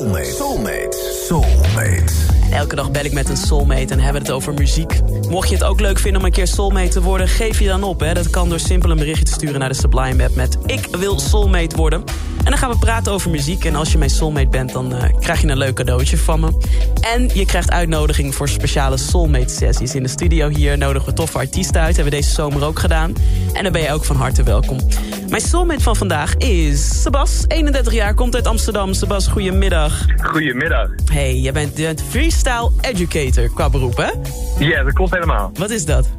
Soulmate. Soulmate. Soulmate. Elke dag bel ik met een soulmate en hebben we het over muziek. Mocht je het ook leuk vinden om een keer soulmate te worden, geef je dan op. Hè? Dat kan door simpel een berichtje te sturen naar de Sublime app met ik wil soulmate worden. En dan gaan we praten over muziek. En als je mijn soulmate bent, dan uh, krijg je een leuk cadeautje van me. En je krijgt uitnodiging voor speciale soulmate sessies. In de studio hier nodigen we toffe artiesten uit. Hebben we deze zomer ook gedaan. En dan ben je ook van harte welkom. Mijn soulmate van vandaag is Sebas, 31 jaar, komt uit Amsterdam. Sebas, goedemiddag. Goedemiddag. Hey, jij bent, freestyle educator qua beroep, hè? Ja, dat klopt helemaal. Wat is dat?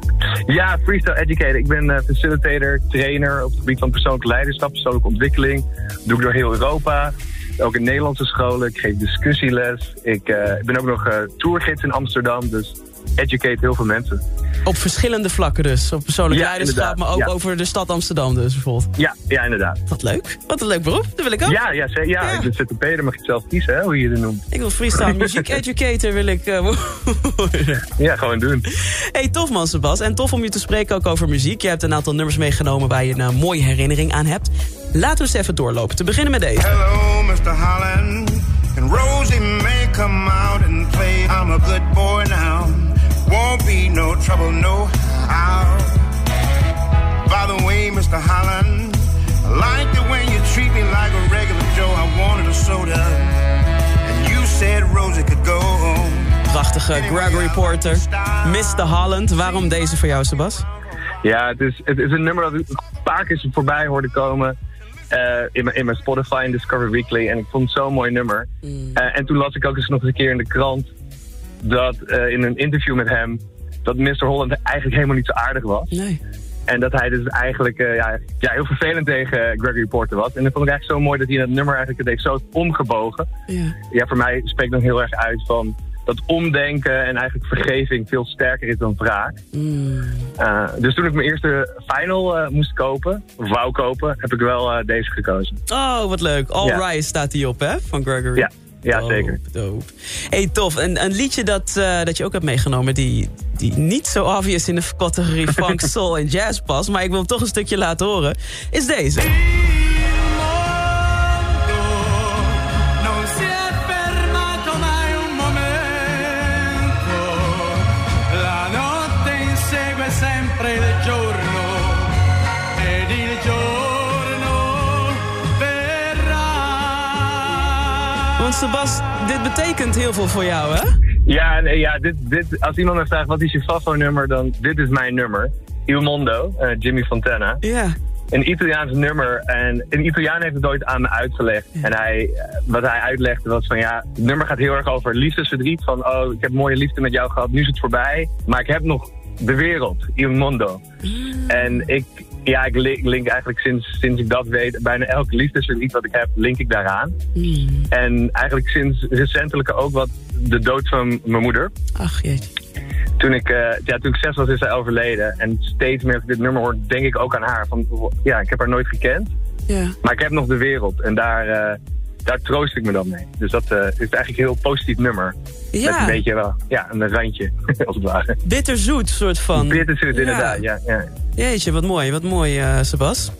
Ja, freestyle educator. Ik ben uh, facilitator, trainer op het gebied van persoonlijk leiderschap, persoonlijke ontwikkeling. Dat doe ik door heel Europa. Ook in Nederlandse scholen. Ik geef discussieles. Ik uh, ben ook nog uh, tourgids in Amsterdam. Dus educate heel veel mensen. Op verschillende vlakken dus. Op persoonlijk Ja, leiderschap, maar ook ja. over de stad Amsterdam dus bijvoorbeeld. Ja, ja inderdaad. Wat leuk. Wat een leuk beroep. Dat wil ik ook. Ja, ja, ja, Ja. ik ben ZZP'er, dan mag je het zelf kiezen, hè, hoe je het noemt. Ik wil freestyle muziek educator wil ik eh, worden. Ja, gewoon doen. Hey, tof man Sebas. En tof om je te spreken ook over muziek. Je hebt een aantal nummers meegenomen waar je een eh, mooie herinnering aan hebt. Laten we eens even doorlopen. Te beginnen met deze. Hello, Mr. Holland. And Rosie may come out and play. I'm a good boy now. Trouble, no how. By the way, Mr. Holland, I like the way you treat me like a regular Joe. I wanted a soda. And you said Rosie could go home. Prachtige Gregory Porter. Mr. Holland. Waarom deze voor jou, Sebas? Ja, het is, het is een nummer dat ik een paar keer voorbij hoorde komen. eh, in, mijn, in mijn Spotify en Discover Weekly. En ik vond het zo'n mooi nummer. Eh, en toen las ik ook eens nog eens een keer in de krant... dat eh, in een interview met hem... dat Mr. Holland eigenlijk helemaal niet zo aardig was. Nee. En dat hij dus eigenlijk eh, ja, ja, heel vervelend tegen Gregory Porter was. En dat vond ik eigenlijk zo mooi dat hij in dat nummer eigenlijk het heeft zo omgebogen. Ja. Ja, voor mij spreekt dan heel erg uit van dat omdenken en eigenlijk vergeving veel sterker is dan wraak. Mm. Uh, dus toen ik mijn eerste final uh, moest kopen, of wou kopen, heb ik wel deze gekozen. Oh, wat leuk. All Ja. Rise staat die op, hè? Van Gregory. Ja, ja zeker. Dope. Hey, tof. Een, een liedje dat, eh, dat je ook hebt meegenomen... Die, die niet zo obvious in de categorie funk, soul en jazz past... maar ik wil hem toch een stukje laten horen... is deze. Want Sebas, dit betekent heel veel voor jou, hè? Ja, nee, ja dit, dit, als iemand me vraagt wat is je Fafo-nummer, dan dit is mijn nummer. Il Mondo, uh, Jimmy Fontana. Ja. Een Italiaans nummer. En een Italiaan heeft het ooit aan me uitgelegd. En hij, eh, wat hij uitlegde was van ja, het nummer gaat heel erg over liefdesverdriet. Van oh, ik heb mooie liefde met jou gehad, nu is het voorbij. Maar ik heb nog de wereld, Il Mondo. En ik, ja, ik link, link eigenlijk sinds, sinds ik dat weet, bijna elk liefdesverdriet wat ik heb, link ik daaraan. Mm. En eigenlijk sinds recentelijk ook wat de dood van mijn moeder. Ach, jeetje. Toen ik, eh, ja, toen ik zes was, is zij overleden. En steeds meer als ik dit nummer hoor, denk ik ook aan haar. Van, ja, ik heb haar nooit gekend. Ja. Maar ik heb nog de wereld en daar, eh, daar troost ik me dan mee. Dus dat eh, is eigenlijk een heel positief nummer. Met een Ja, beetje wel, ja, een randje, als het ware. bitterzoet soort van. Ja. inderdaad, ja. ja. Jeetje, wat mooi, wat mooi, eh Sebas.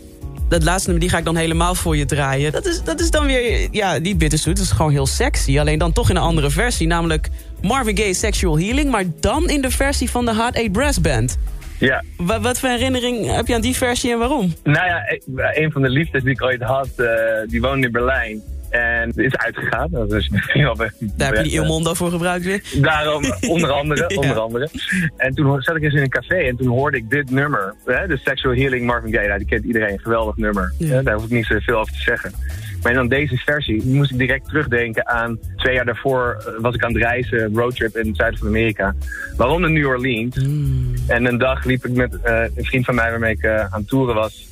Dat laatste nummer, die ga ik dan helemaal voor je draaien. Dat is, dat is dan weer, ja, niet bitterzoet, dat is gewoon heel sexy. Alleen dan toch in een andere versie, namelijk Marvin Gaye Sexual Healing... maar dan in de versie van de Hard 8 Brass Band. ja. Wa- wat voor herinnering heb je aan die versie en waarom? Nou ja, ik- een van de liefdes die ik ooit had, eh, die woonde in Berlijn. En is uitgegaan. Dat is misschien wel. Daar heb je die Il Mondo voor gebruikt weer. Daarom, onder andere, Ja. onder andere. En toen zat ik eens in een café en toen hoorde ik dit nummer. Hè, de Sexual Healing Marvin Gaye. Nou, die kent iedereen, een geweldig nummer. Ja. Daar hoef ik niet zoveel over te zeggen. Maar dan deze versie moest ik direct terugdenken aan... twee jaar daarvoor eh, was ik aan het reizen, roadtrip in het zuiden van Amerika. Waaronder New Orleans. En een dag liep ik met eh, een vriend van mij waarmee ik eh, aan het toeren was...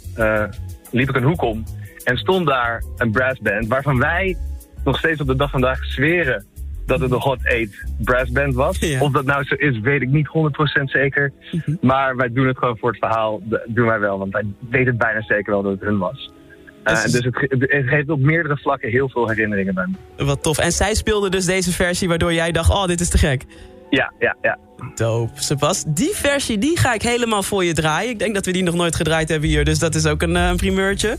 liep ik een hoek om. En stond daar een brassband waarvan wij nog steeds op de dag van vandaag zweren dat het de Hot 8 brassband was. Ja. Of dat nou zo is, weet ik niet 100% zeker. Maar wij doen het gewoon voor het verhaal. Dat doen wij wel, want wij weten het bijna zeker wel dat het hun was. Eh, Dus- dus het, ge- het geeft op meerdere vlakken heel veel herinneringen bij me. Wat tof. En zij speelde dus deze versie waardoor jij dacht, oh, dit is te gek. Ja, ja, ja. Dope. Sebas, die versie die ga ik helemaal voor je draaien. Ik denk dat we die nog nooit gedraaid hebben hier, dus dat is ook een, een primeurtje.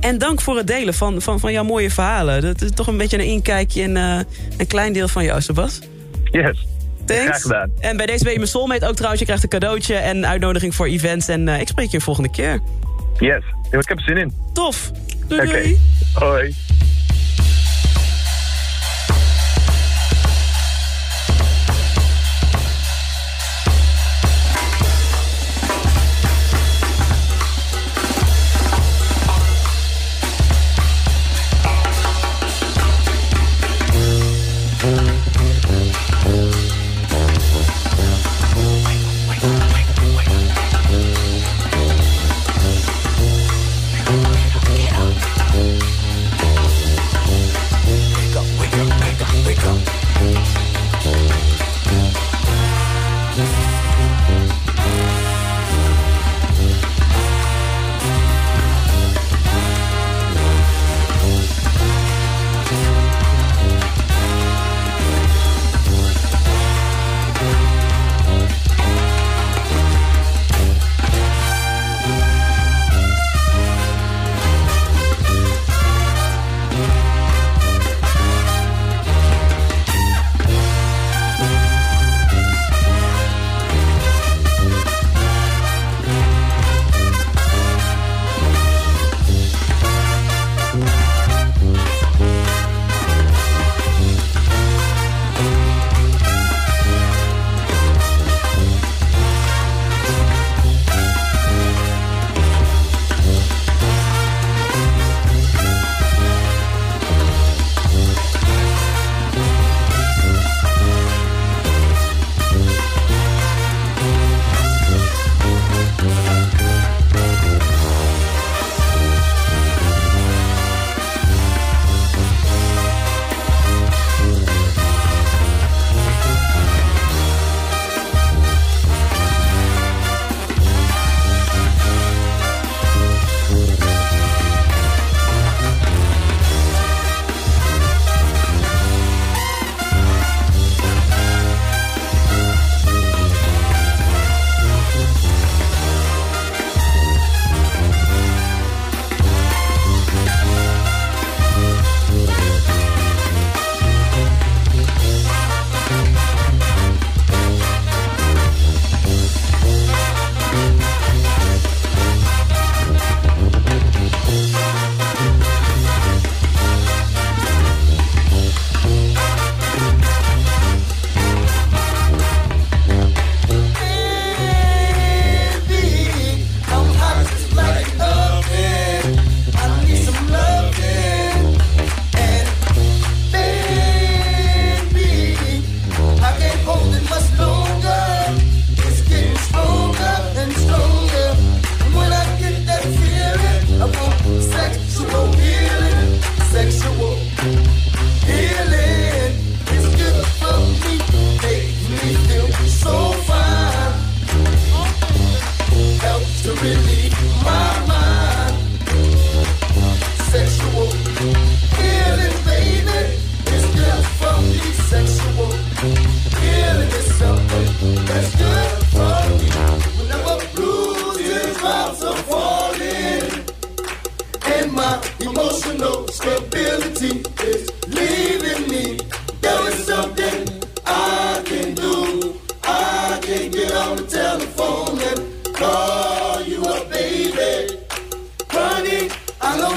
En dank voor het delen van, van, van jouw mooie verhalen. Dat is toch een beetje een inkijkje in uh, een klein deel van jou, Sebas. Yes. Thanks. Graag gedaan. En bij deze ben je mijn soulmate ook trouwens. Je krijgt een cadeautje en uitnodiging voor events. En uh, ik spreek je een volgende keer. Yes. Ik heb er zin in. Tof. Doei. Hoi.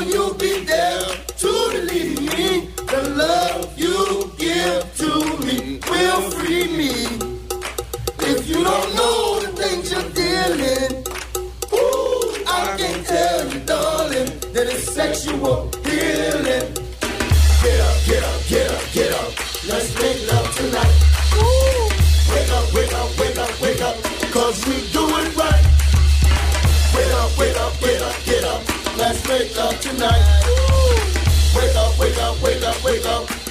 You'll be there to relieve me? The love you give to me will free me. If you don't know the things you're dealing, ooh, I can tell you, darling, that it's sexual healing. Get up, get up, get up, get up. Let's wake up tonight. Wake up, wake up, wake up, wake up.